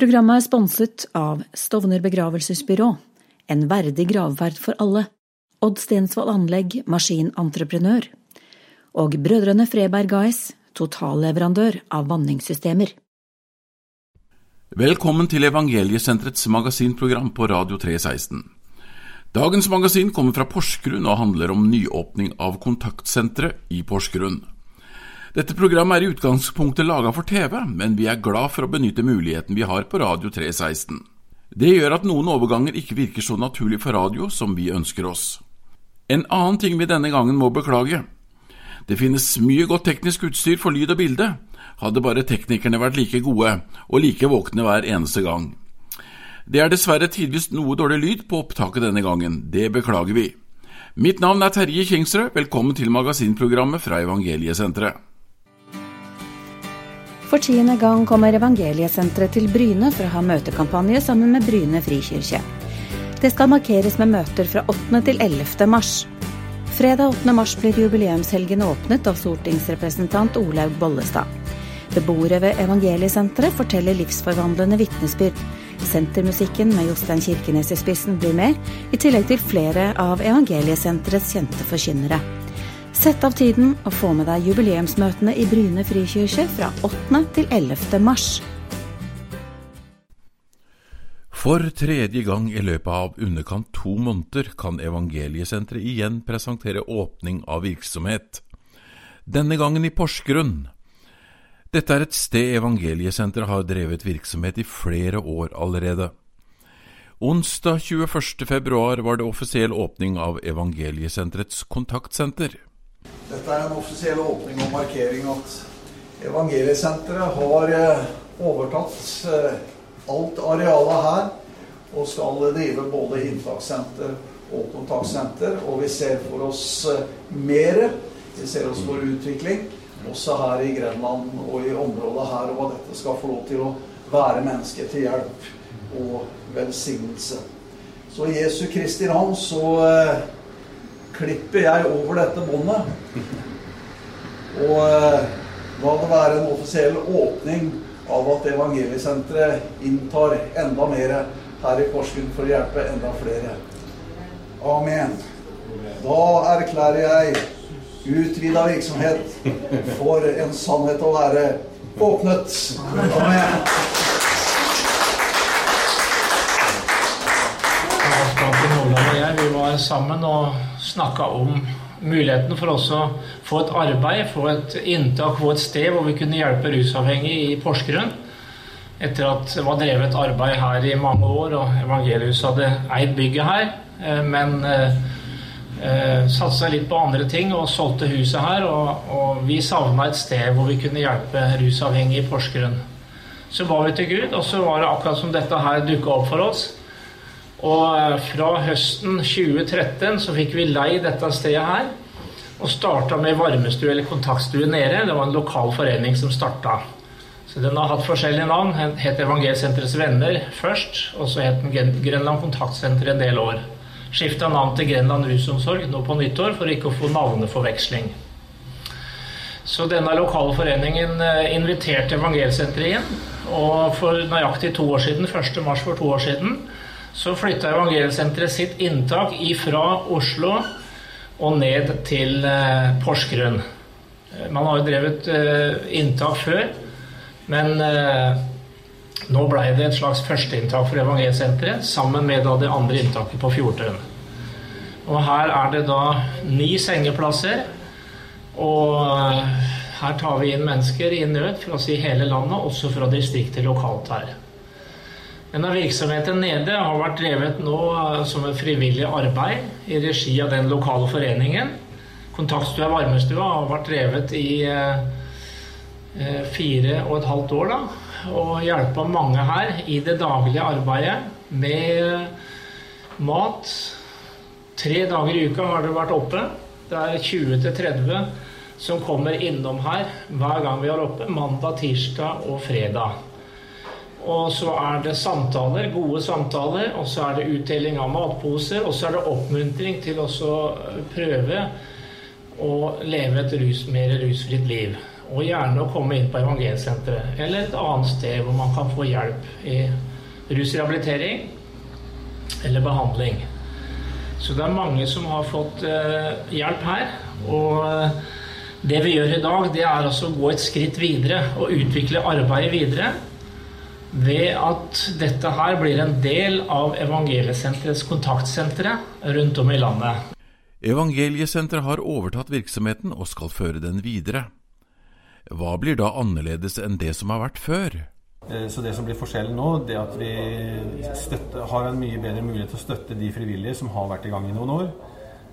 Programmet er sponset av Stovner begravelsesbyrå, en verdig gravferd for alle, Odd Stensvold Anlegg, maskinentreprenør, og Brødrene Freberg AS, totalleverandør av vanningssystemer. Velkommen til Evangeliesenterets magasinprogram på Radio 316. Dagens magasin kommer fra Porsgrunn og handler om nyåpning av kontaktsenteret i Porsgrunn. Dette programmet er i utgangspunktet laga for TV, men vi er glad for å benytte muligheten vi har på Radio 316. Det gjør at noen overganger ikke virker så naturlig for radio som vi ønsker oss. En annen ting vi denne gangen må beklage. Det finnes mye godt teknisk utstyr for lyd og bilde, hadde bare teknikerne vært like gode og like våkne hver eneste gang. Det er dessverre tidvis noe dårlig lyd på opptaket denne gangen, det beklager vi. Mitt navn er Terje Kingsrød, velkommen til magasinprogrammet fra Evangeliesenteret. For tiende gang kommer Evangeliesenteret til Bryne for å ha møtekampanje sammen med Bryne frikirke. Det skal markeres med møter fra 8. til 11. mars. Fredag 8. mars blir jubileumshelgen åpnet av stortingsrepresentant Olaug Bollestad. Beboere ved Evangeliesenteret forteller livsforvandlende vitnesbyrd. Sentermusikken med Jostein Kirkenes i spissen blir med, i tillegg til flere av Evangeliesenterets kjente forkynnere. Sett av tiden og få med deg jubileumsmøtene i Bryne frikirke fra 8. til 11. mars. For tredje gang i løpet av underkant to måneder kan Evangeliesenteret igjen presentere åpning av virksomhet. Denne gangen i Porsgrunn. Dette er et sted Evangeliesenteret har drevet virksomhet i flere år allerede. Onsdag 21. februar var det offisiell åpning av Evangeliesenterets kontaktsenter. Dette er en offisiell åpning og markering at Evangeliesenteret har eh, overtatt eh, alt arealet her og skal drive både inntakssenter og kontaktsenter. Og vi ser for oss mer. Vi ser oss for utvikling også her i Grenland og i området her, og hva dette skal få lov til å være mennesket til hjelp og velsignelse. Så i Jesu Kristi navn så klipper jeg over dette båndet. Og eh, la det være en offisiell åpning av at Evangeliesenteret inntar enda mer her i Porsgrunn for å hjelpe enda flere. Amen. Da erklærer jeg utvida virksomhet for en sannhet å være åpnet. Amen. Vi var sammen og snakka om muligheten for oss å få et arbeid, få et inntak, få et sted hvor vi kunne hjelpe rusavhengige i Porsgrunn. Etter at det var drevet arbeid her i mange år, og Evangelius hadde eid bygget her. Eh, men eh, eh satsa litt på andre ting og solgte huset her. Og, og vi savna et sted hvor vi kunne hjelpe rusavhengige i Porsgrunn. Så ba vi til Gud, og så var det akkurat som dette her dukka opp for oss. Og eh, fra høsten 2013 så fikk vi lei dette stedet her. Og starta med varmestue eller kontaktstue nede. Det var en lokal forening som starta. Så den har hatt forskjellige navn. Den het Evangelsenterets Venner først. Og så het den Grenland Kontaktsenter en del år. Skifta navn til Grenland Rusomsorg nå på nyttår for ikke å få navneforveksling. Så denne lokale foreningen eh, inviterte Evangelsenteret inn. Og for nøyaktig to år siden, 1. mars for to år siden, så flytta Evangeliesenteret sitt inntak ifra Oslo og ned til eh, Porsgrunn. Eh, man har jo drevet eh, inntak før, men nå ble det et slags førsteinntak for Evangeliesenteret sammen med det andre inntaket på Fjordtun. Og her er det da ni sengeplasser. Og her tar vi inn mennesker i nød fra si hele landet, også fra distriktet lokalt her. Denne virksomheten nede har vært drevet nå eh, som et frivillig arbeid i regi av den lokale foreningen. Kontaktstua Varmestua har vært drevet i eh, eh, fire og et halvt år. da, Og hjelpa mange her i det daglige arbeidet med mat. Tre dager i uka har det vært oppe. Det er 20-30 som kommer innom her hver gang vi har oppe. Mandag, tirsdag og fredag. Og så er det samtaler, gode samtaler, og så er det utdeling av matposer. Og så er det oppmuntring til å prøve å leve et rus, mer rusfritt liv. og gjerne å komme inn på evangelsenteret eller et annet sted hvor man kan få hjelp i rusrehabilitering eller behandling. Så det er mange som har fått uh, hjelp her. Og uh, det vi gjør i dag, det er altså å gå et skritt videre og utvikle arbeidet videre ved at dette her blir en del av Evangeliesenterets kontaktsentre rundt om i landet. Evangeliesenteret har overtatt virksomheten og skal føre den videre. Hva blir da annerledes enn det som har vært før? Eh, så det som blir forskjellen nå, det er at vi støtte, har en mye bedre mulighet til å støtte de frivillige som har vært i gang i noen år.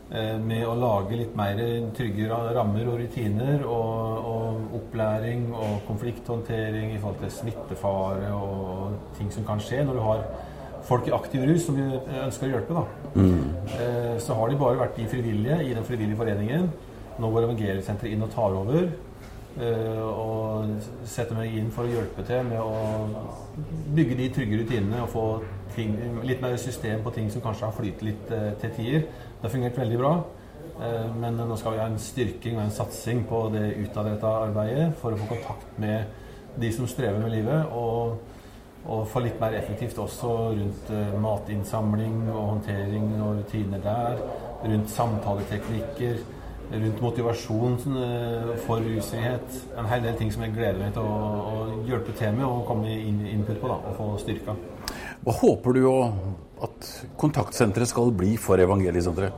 Eh, med å lage litt mer trygge rammer og rutiner og, og opplæring og konflikthåndtering i forhold til smittefare og ting som kan skje når du har folk i aktiv rus som vi ønsker å hjelpe. Da. Mm. Eh, så har de bare vært de frivillige i den frivillige foreningen. Nå går Evangeliesenteret inn og tar over. Eh, og setter meg inn for å hjelpe til med å bygge de trygge rutinene og få ting, litt mer system på ting som kanskje har flytet litt til tider. Det har fungert veldig bra. Eh, men nå skal vi ha en styrking og en satsing på det utadrettede arbeidet for å få kontakt med de som strever med livet. og og få litt mer effektivt også rundt matinnsamling og håndtering og rutiner der. Rundt samtaleteknikker rundt motivasjon eh, for rusfrihet. En hel del ting som jeg gleder meg til å, å hjelpe til med og komme inn, input på da, og få styrka. Hva håper du at kontaktsenteret skal bli for Evangeliesenteret?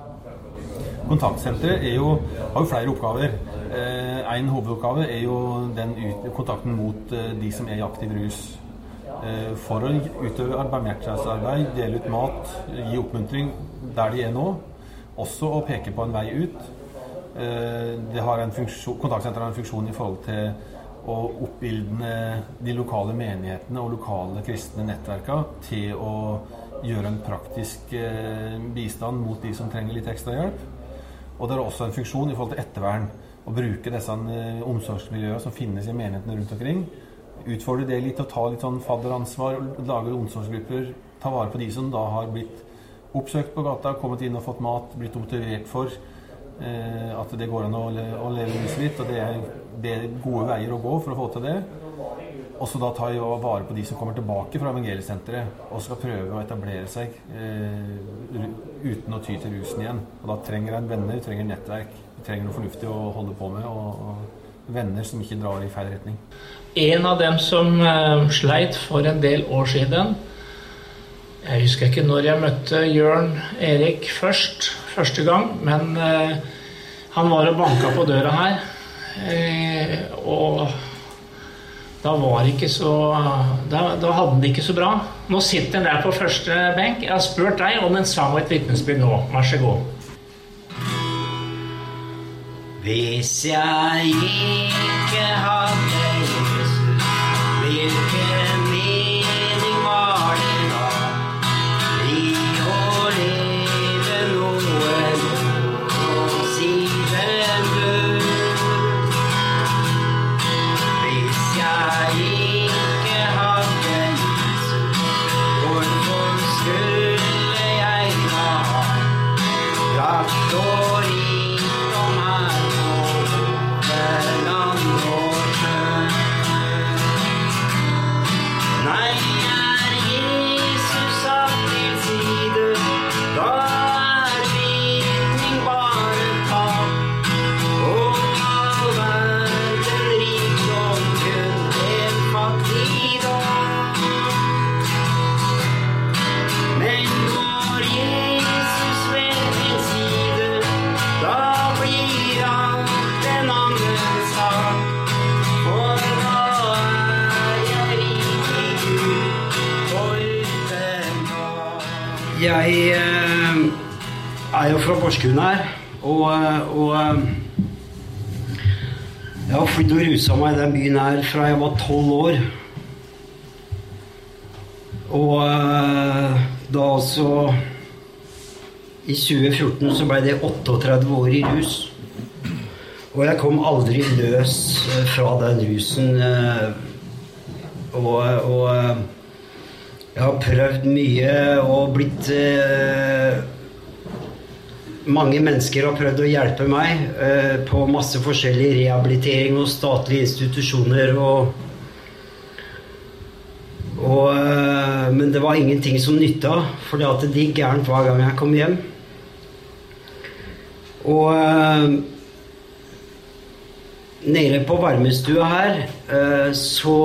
Kontaktsenteret jo, har jo flere oppgaver. Eh, en hovedoppgave er jo den kontakten mot eh, de som er i aktiv rus. Eh, for å utøve barmhjertighetsarbeid, dele ut mat, gi oppmuntring der de er nå. Også å peke på en vei ut. Har funksjon, kontaktsenteret har en funksjon i forhold til å oppildne de lokale menighetene og lokale kristne nettverka til å gjøre en praktisk eh, bistand mot de som trenger litt ekstra hjelp. Og det har også en funksjon i forhold til ettervern. Å bruke disse eh, omsorgsmiljøene som finnes i menighetene rundt omkring. Utfordre det litt og ta litt sånn fadderansvar. Lage omsorgsgrupper. Ta vare på de som da har blitt oppsøkt på gata, kommet inn og fått mat, blitt motivert for at det går an å, å leve livet litt, og det er, det er, gode veier å gå for å få til det. Og så da tar jeg vare på de som kommer tilbake fra evangeliesenteret og skal prøve å etablere seg eh, uten å ty til rusen igjen. Og da trenger jeg en venner, trenger nettverk, trenger noe fornuftig å holde på med. Og, og venner som ikke drar i feil retning. En av dem som uh, sleit for en del år siden Jeg husker ikke når jeg møtte Jørn Erik først, første gang, men uh, han var og banka på døra her. Uh, og da var det ikke så da, da, hadde han det ikke så bra. Nå sitter han der på første benk. Jeg har spurt deg om en sang og et vitnesbyrd nå. Vær så god. Hvis jeg ikke hadde Jesus, hvilken flyttet og rusa meg i den byen her fra jeg var tolv år. Og eh, da altså I 2014 så ble det 38 år i rus. Og jeg kom aldri løs fra den rusen. Og, og jeg har prøvd mye og blitt eh, mange mennesker har prøvd å hjelpe meg eh, på masse forskjellig rehabilitering og statlige institusjoner og og, eh, men det var ingenting som nytta, for det gikk gærent hver gang jeg kom hjem. Og eh, nede på varmestua her, eh, så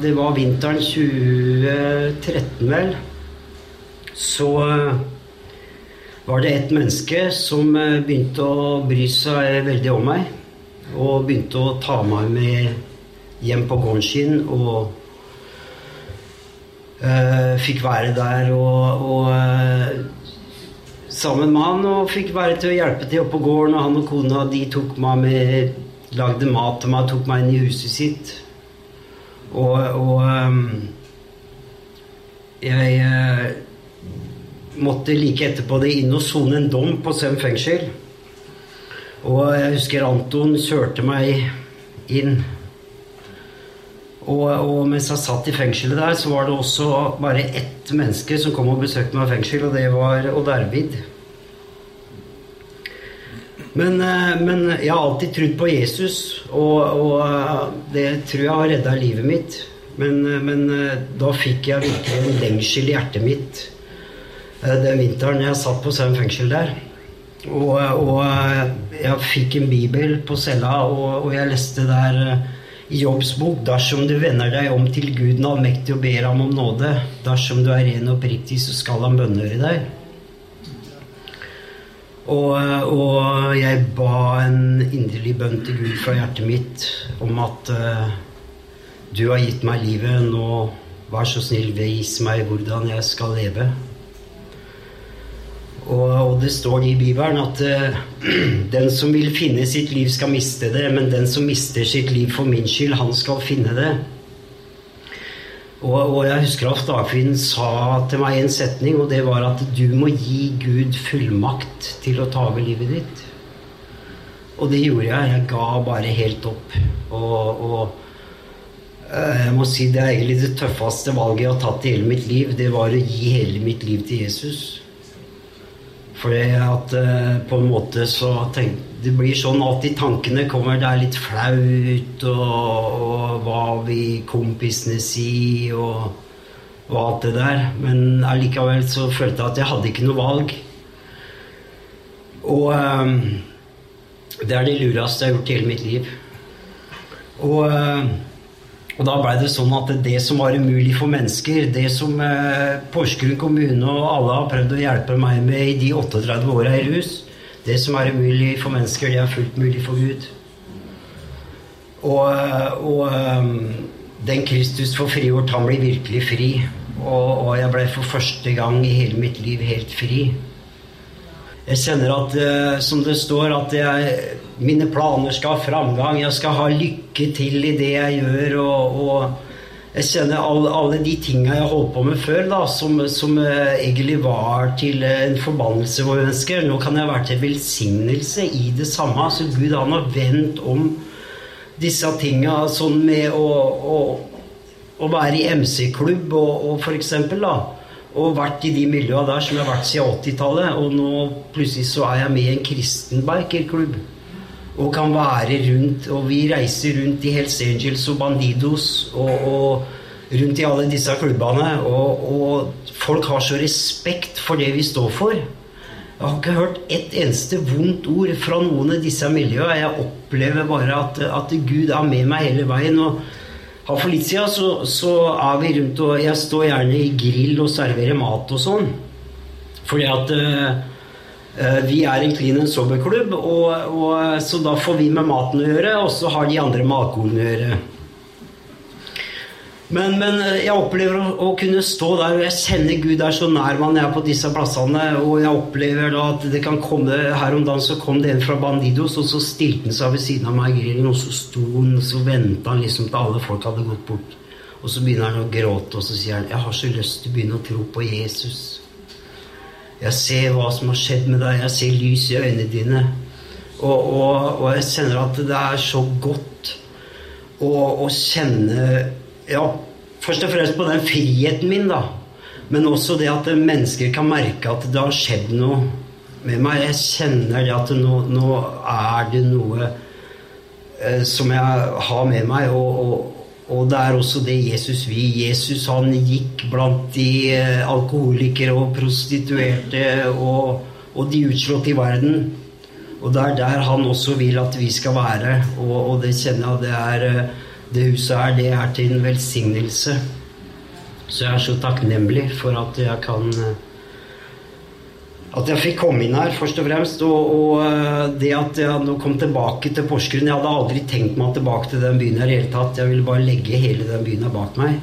Det var vinteren 2013, vel. Så var det et menneske som begynte å bry seg veldig om meg. Og begynte å ta meg med hjem på gården sin og Uh, fikk være der og, og uh, sammen med han og fikk være til å hjelpe til oppe på gården. Og han og kona de tok meg med Lagde mat til meg, tok meg inn i huset sitt. Og, og um, jeg uh, måtte like etterpå det inn og sone en dom på Sem fengsel. Og jeg husker Anton kjørte meg inn og, og, mens jeg satt i fengselet der, så var det også bare ett menneske som kom og besøkte meg i fengsel, og det var Odd Arvid. Men, eh, men, jeg har alltid trodd på Jesus, og, og, eh, det tror jeg har redda livet mitt. Men, eh, men, da fikk jeg virkelig en lengsel i hjertet mitt den vinteren jeg satt på Saum fengsel der. Og, og, jeg fikk en bibel på cella, og, og jeg leste der i Jobbs bok dersom du vender deg om til Gud den allmektige og ber ham om nåde, dersom du er ren og oppriktig, så skal han bønnhøre deg. Og, og, jeg ba en inderlig bønn til Gud fra hjertet mitt om at uh, du har gitt meg livet, nå vær så snill, vis meg hvordan jeg skal leve. Og, og, det står i Bibelen at uh, den som vil finne sitt liv, skal miste det. Men den som mister sitt liv for min skyld, han skal finne det. Og, og jeg husker at Dagfinn sa til meg en setning, og det var at du må gi Gud fullmakt til å ta over livet ditt. Og det gjorde jeg. Jeg ga bare helt opp. Og, og uh, jeg må si det er egentlig det tøffeste valget jeg har tatt i hele mitt liv. Det var å gi hele mitt liv til Jesus. Fordi at uh, på en måte så tenk, Det blir sånn at i tankene kommer det er litt flaut, og, og hva vil kompisene si, og, og, alt det der. Men allikevel så følte jeg at jeg hadde ikke noe valg. Og um, det er det lureste jeg har gjort i hele mitt liv. Og uh, og da blei det sånn at det som var umulig for mennesker, det som eh, Porsgrunn kommune og alle har prøvd å hjelpe meg med i de 38 åra i rus, det som er umulig for mennesker, det er fullt mulig for Gud. Og, eh, og um, den Kristus får frigjort, han blir virkelig fri. Og, og jeg ble for første gang i hele mitt liv helt fri. Jeg kjenner at, uh, som det står, at jeg, mine planer skal ha framgang. Jeg skal ha lykke til i det jeg gjør. Og, og jeg kjenner alle, alle de tinga jeg holdt på med før, da, som, som uh, egentlig var til en forbannelse for mennesker. Nå kan jeg være til velsignelse i det samme. Så Gud han har vendt om disse tinga sånn med å, å, å være i MC-klubb og, og for eksempel, da og vært i de miljøene der som jeg har vært siden 80-tallet. Og nå plutselig så er jeg med i en kristen bikerklubb. Og kan være rundt Og vi reiser rundt i Hells Angels og Bandidos og, og rundt i alle disse klubbene. Og, og, folk har så respekt for det vi står for. Jeg har ikke hørt ett eneste vondt ord fra noen av disse miljøene. Jeg opplever bare at, at Gud er med meg hele veien. og her for litt siden så, så, er vi rundt og Jeg står gjerne i grill og serverer mat og sånn. Fordi at uh, vi er en clean and sober-klubb, og, og, så da får vi med maten å gjøre, og så har de andre med alkoholen å gjøre. Men, men, eh, jeg opplever å, å, kunne stå der, og jeg kjenner Gud er så nær man er på disse plassene. Og jeg opplever at det kan komme Her om dagen så kom det en fra Bandidos, og så stilte han seg ved siden av meg i grillen, og så sto han, så venta han liksom til alle folk hadde gått bort. Og så begynner han å gråte, og så sier han 'Jeg har så lyst til å begynne å tro på Jesus'. Jeg ser hva som har skjedd med deg. Jeg ser lys i øynene dine. Og, og, og jeg kjenner at det er så godt å, å kjenne ja, først og fremst på den friheten min, da. Men også det at mennesker kan merke at det har skjedd noe med meg. Jeg kjenner det at nå, nå er det noe eh, som jeg har med meg. Og, og, og, det er også det Jesus vil. Jesus han gikk blant de eh, alkoholikere og prostituerte og, og de utslåtte i verden. Og det er der han også vil at vi skal være. Og, det kjenner jeg det er eh, det huset her, det er til en velsignelse. Så jeg er så takknemlig for at jeg kan eh, At jeg fikk komme inn her, først og fremst. Og, og eh, det at jeg nå kom tilbake til Porsgrunn Jeg hadde aldri tenkt meg tilbake til den byen her i hele tatt. Jeg ville bare legge hele den byen her bak meg.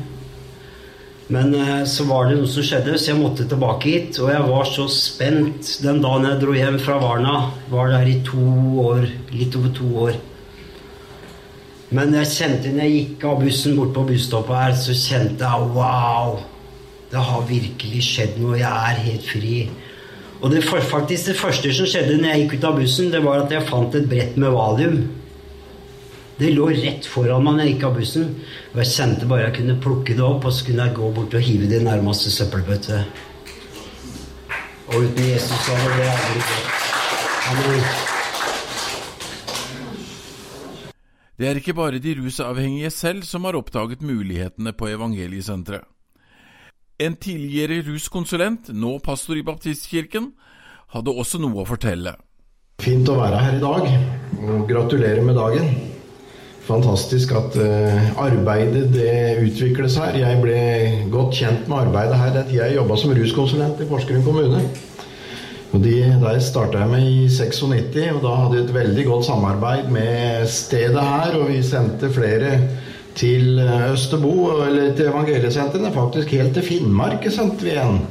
Men eh, så var det noe som skjedde, så jeg måtte tilbake hit. Og jeg var så spent den dagen jeg dro hjem fra Varna. Var der i to år. Litt over to år. Men jeg kjente når jeg gikk av bussen bort på busstoppet her, så kjente jeg wow! Det har virkelig skjedd noe. Jeg er helt fri. Og det, faktisk det første som skjedde når jeg gikk ut av bussen, det var at jeg fant et brett med valium. Det lå rett foran meg når jeg gikk av bussen. Og jeg kjente bare jeg kunne plukke det opp, og så kunne jeg gå bort og hive det i nærmeste søppelbøtte. Og uten Jesus hadde det aldri gått. Amen. Det er ikke bare de rusavhengige selv som har oppdaget mulighetene på evangeliesenteret. En tidligere ruskonsulent, nå pastor i Baptistkirken, hadde også noe å fortelle. Fint å være her i dag, og gratulerer med dagen. Fantastisk at uh, arbeidet det utvikles her. Jeg ble godt kjent med arbeidet her den jeg jobba som ruskonsulent i Porsgrunn kommune. Og de, Der starta jeg med i 96, og da hadde vi et veldig godt samarbeid med stedet her. Og vi sendte flere til eh, Østerbo, eller til evangeliesentrene. Faktisk helt til Finnmark sendte vi en.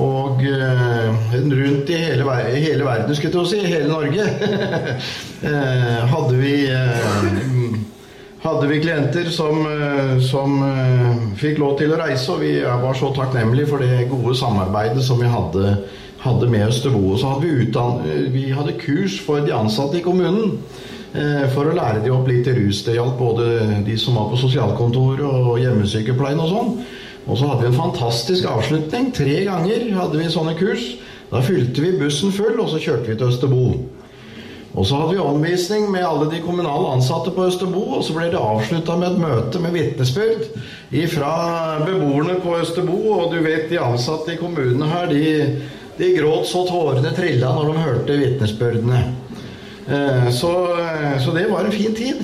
Og eh, rundt i hele, hele, verden, skulle jeg si, hele Norge, uh, hadde vi eh, hadde vi klienter som, som fikk lov til å reise, og vi var så takknemlige for det gode samarbeidet som vi hadde hadde med bo. Så hadde vi, utdann, vi hadde kurs for de ansatte i kommunen eh, for å lære de opp litt i rus. Det gjaldt både de som var på sosialkontoret og hjemmesykepleien og sånn. Og så hadde vi en fantastisk avslutning. Tre ganger hadde vi sånne kurs. Da fylte vi bussen full, og så kjørte vi til Østerbo. Og så hadde vi omvisning med alle de kommunale ansatte på Østerbo, og så ble det avslutta med et møte med vitnesbyrd fra beboerne på Østerbo. Og du vet, de ansatte i kommunene her, de de gråt så tårene trilla når de hørte vitnesbyrdene. Eh, så, eh, så, det var en fin tid.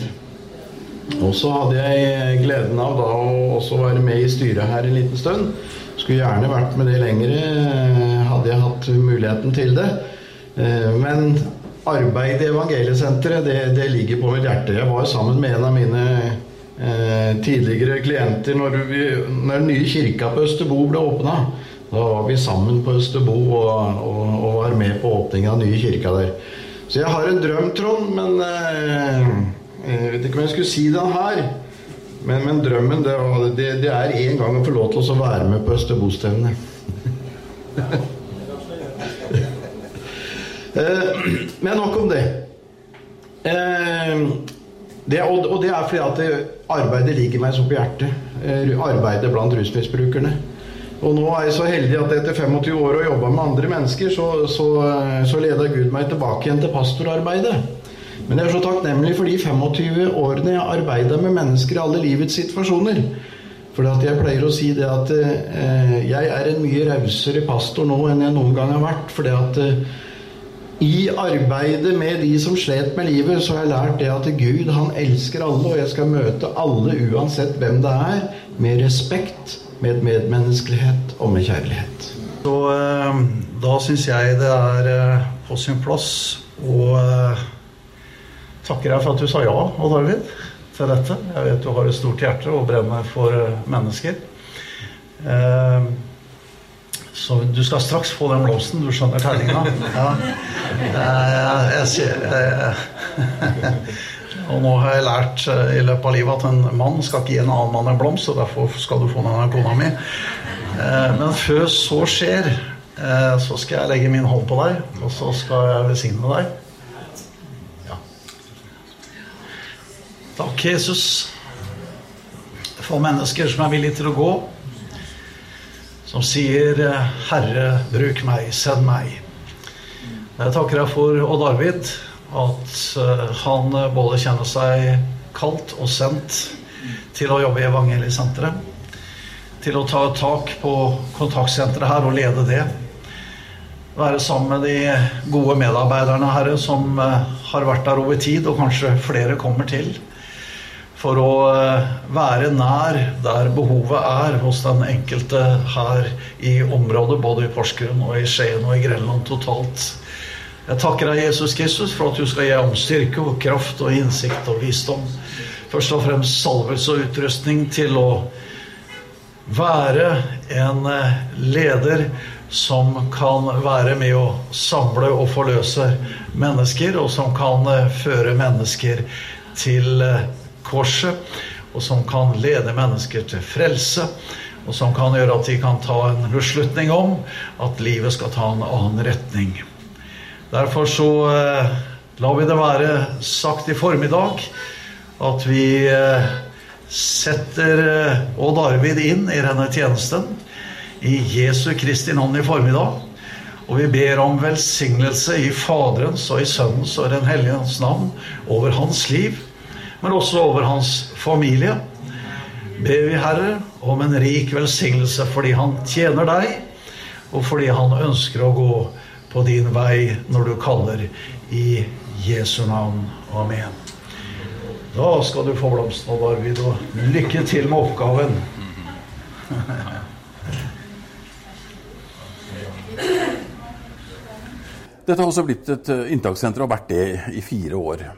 Og så hadde jeg gleden av da å også være med i styret her en liten stund. Skulle gjerne vært med det lengre, eh, hadde jeg hatt muligheten til det. Men arbeidet i Evangeliesenteret, det, det ligger på mitt hjerte. Jeg var sammen med en av mine tidligere klienter når, vi, når den nye kirka på Østerbo ble åpna. Da var vi sammen på Østerbo og, og, og var med på åpningen av nye kirka der. Så jeg har en drøm, Trond, men eh, Jeg vet ikke om jeg skulle si den her. Men, men drømmen, det, det, det, er en gang å få lov til å være med på Østerbo-stevnet. eh, men nok om det. Eh, det og, og, det er fordi at arbeidet ligger meg så på hjertet. Eh, arbeidet blant rusmisbrukerne. Og nå er jeg så heldig at etter 25 år å jobbe med andre mennesker, så, så, så leda Gud meg tilbake igjen til pastorarbeidet. Men jeg er så takknemlig for de 25 årene jeg arbeida med mennesker i alle livets situasjoner. For jeg pleier å si det at eh, jeg er en mye rausere pastor nå enn jeg noen gang har vært. For at eh, i arbeidet med de som slet med livet, så har jeg lært det at Gud han elsker alle, og jeg skal møte alle uansett hvem det er, med respekt med medmenneskelighet og med kjærlighet. Så eh, da syns jeg det er eh, på sin plass å eh, takke deg for at du sa ja, Odd Arvid, til dette. Jeg vet du har et stort hjerte og brenner for mennesker. Så du skal straks få den blomsten. Du skjønner terninga? Ja. Jeg, jeg, jeg, og nå har jeg lært eh, i løpet av livet at en mann skal ikke gi en annen mann en blomst, og derfor skal du få den av kona mi. Eh, men før så skjer, eh, så skal jeg legge min hånd på deg, og så skal jeg velsigne deg. Takk, Jesus, for mennesker som er villige til å gå, som sier 'Herre, bruk meg, send meg'. Jeg takker deg for Odd Arvid, at eh, han både kjenner seg kalt og sendt til å jobbe i Evangeliesenteret. Til å ta tak på kontaktsenteret her og lede det. Være sammen med de gode medarbeiderne, Herre, som eh, har vært der over tid, og kanskje flere kommer til. For å eh, være nær der behovet er hos den enkelte her i området, både i Porsgrunn og i Skien og i Grenland totalt. Jeg takker deg, Jesus Kristus, for at du skal gi ham styrke og kraft og innsikt og visdom. Først og fremst salvelse og utrustning til å være en eh, leder som kan være med å samle og forløse mennesker, og som kan eh, føre mennesker til eh, korset, og som kan lede mennesker til frelse, og som kan gjøre at de kan ta en beslutning om at livet skal ta en annen retning. Derfor så eh, lar vi det være sagt i formiddag at vi eh, setter eh, Odd Arvid inn i denne tjenesten i Jesu Kristi navn i formiddag. Og vi ber om velsignelse i Faderens og i Sønnens og Den hellige hans navn over hans liv, men også over hans familie. Ber vi, Herre, om en rik velsignelse fordi han tjener deg, og fordi han ønsker å gå på din vei når du kaller i Jesu navn. Amen. Da skal du få blomsten, Odd Arvid, og lykke til med oppgaven. Dette har også blitt et eh, inntakssenter og vært det i fire år.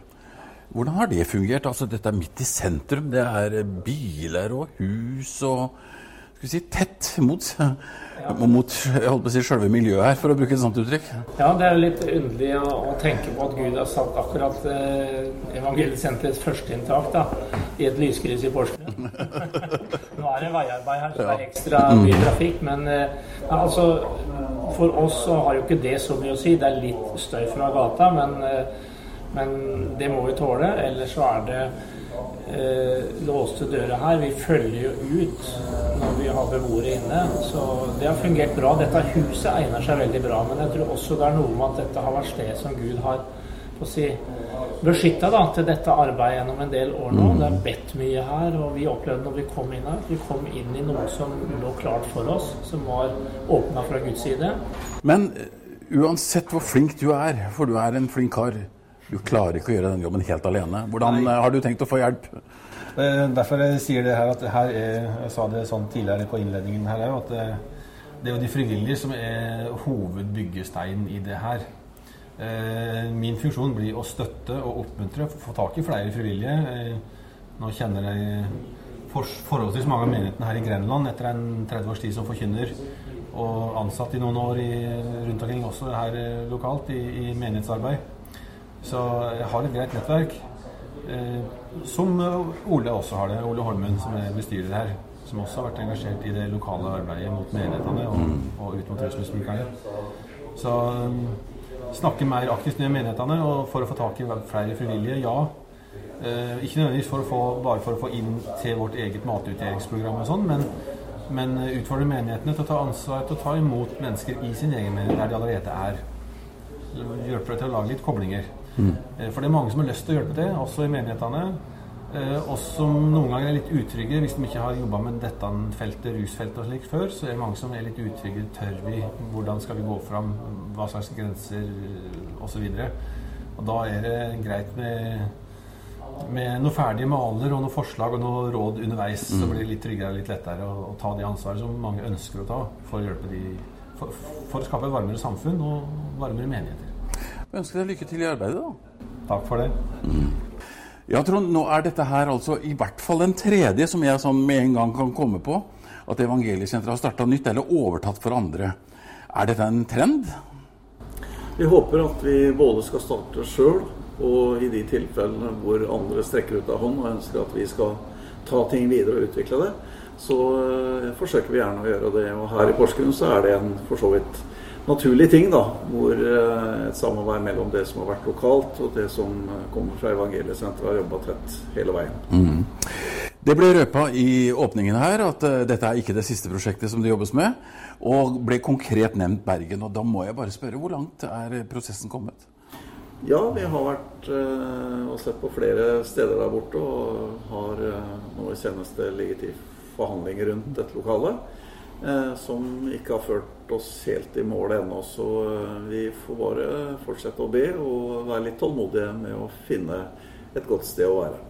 Hvordan har det fungert? Altså, dette er midt i sentrum. Det er biler og hus og skal vi si, tett mot, mot jeg holdt på å si, selve miljøet her, for å bruke et sånt uttrykk. Ja, det er jo litt underlig å, å tenke på at Gud har satt akkurat eh, Evangeliesenterets førsteinntak i et lyskryss i Porsgrunn. Nå er det veiarbeid her, så det er ekstra mye trafikk. Men eh, altså, for oss så har jo ikke det så mye å si. Det er litt støy fra gata, men, eh, men det må vi tåle. Ellers så er det eh, låste dører her. Vi følger jo ut når vi har beboere inne. Så det har fungert bra. Dette huset egner seg veldig bra. Men jeg tror også det er noe med at dette har vært sted som Gud har på si, beskytta til dette arbeidet gjennom en del år nå. Det er bedt mye her, og vi opplevde når vi kom inn her, at vi kom inn i noe som lå klart for oss, som var åpna fra Guds side. Men eh, uansett hvor flink du er, for du er en flink kar, du klarer ikke å gjøre den jobben helt alene. Hvordan Nei. har du tenkt å få hjelp? Eh, Derfor jeg sier det her at her er, jeg sa det sånn tidligere på innledningen her at det, det er jo de frivillige som er hovedbyggesteinen i det her. Eh, Min funksjon blir å støtte og oppmuntre, få tak i flere frivillige. Eh, Nå kjenner jeg forholdsvis mange av menighetene her i Grenland etter en 30 års tid som forkynner, og ansatt i noen år i, rundt omkring også her eh, lokalt i, i menighetsarbeid. Så jeg har et greit nettverk. Eh, som Ole også har det. Ole Holmen, som er bestyrer her. Som også har vært engasjert i det lokale arbeidet mot menighetene og, og ut mot rusmisbrukerne. Så um, snakke mer aktivt med menighetene og for å få tak i flere frivillige, ja. Eh, ikke nødvendigvis for få, bare for å få inn til vårt eget matutdelingsprogram og sånn, men, men utfordre menighetene til å ta ansvar til å ta imot mennesker i sin egen menighet der de allerede er. Hjelpe til å lage litt koblinger. Eh, For det er mange som har lyst til å hjelpe til, også i menighetene. eh, Og som noen ganger er litt utrygge hvis de ikke har jobba med dette feltet, rusfeltet og slik før. Så er det mange som er litt utrygge. Tør vi? Hvordan skal vi gå fram? Hva slags grenser? Osv. Og da er det greit med, med noe ferdige maler og noen forslag og noe råd underveis. Så blir det litt tryggere og litt lettere å, å ta det ansvaret som mange ønsker å ta for å de for, for å skape et varmere samfunn og varmere menigheter. Jeg ønsker deg lykke til i arbeidet, da. Takk for det. Ja, Trond, nå er dette her altså i hvert fall den tredje som jeg sånn med en gang kan komme på. At Evangeliesenteret har starta nytt eller overtatt for andre. Er dette en trend? Vi håper at vi både skal starte sjøl, og i de tilfellene hvor andre strekker ut av hånd og ønsker at vi skal ta ting videre og utvikle det, så eh, forsøker vi gjerne å gjøre det. Og her i Porsgrunn så er det en for så vidt naturlig ting, da. Hvor eh, et samarbeid mellom det som har vært lokalt og det som eh, kommer fra Evangeliesenteret, har jobba tett hele veien. Det ble røpa i åpningen her at uh, dette er ikke det siste prosjektet som det jobbes med, og ble konkret nevnt Bergen. Og da må jeg bare spørre, hvor langt er prosessen kommet? Ja, vi har vært uh, og sett på flere steder der borte, og har uh, nå i seneste ligget i forhandlinger rundt dette lokalet. Som ikke har ført oss helt i mål ennå, så vi får bare fortsette å be og være litt tålmodige med å finne et godt sted å være.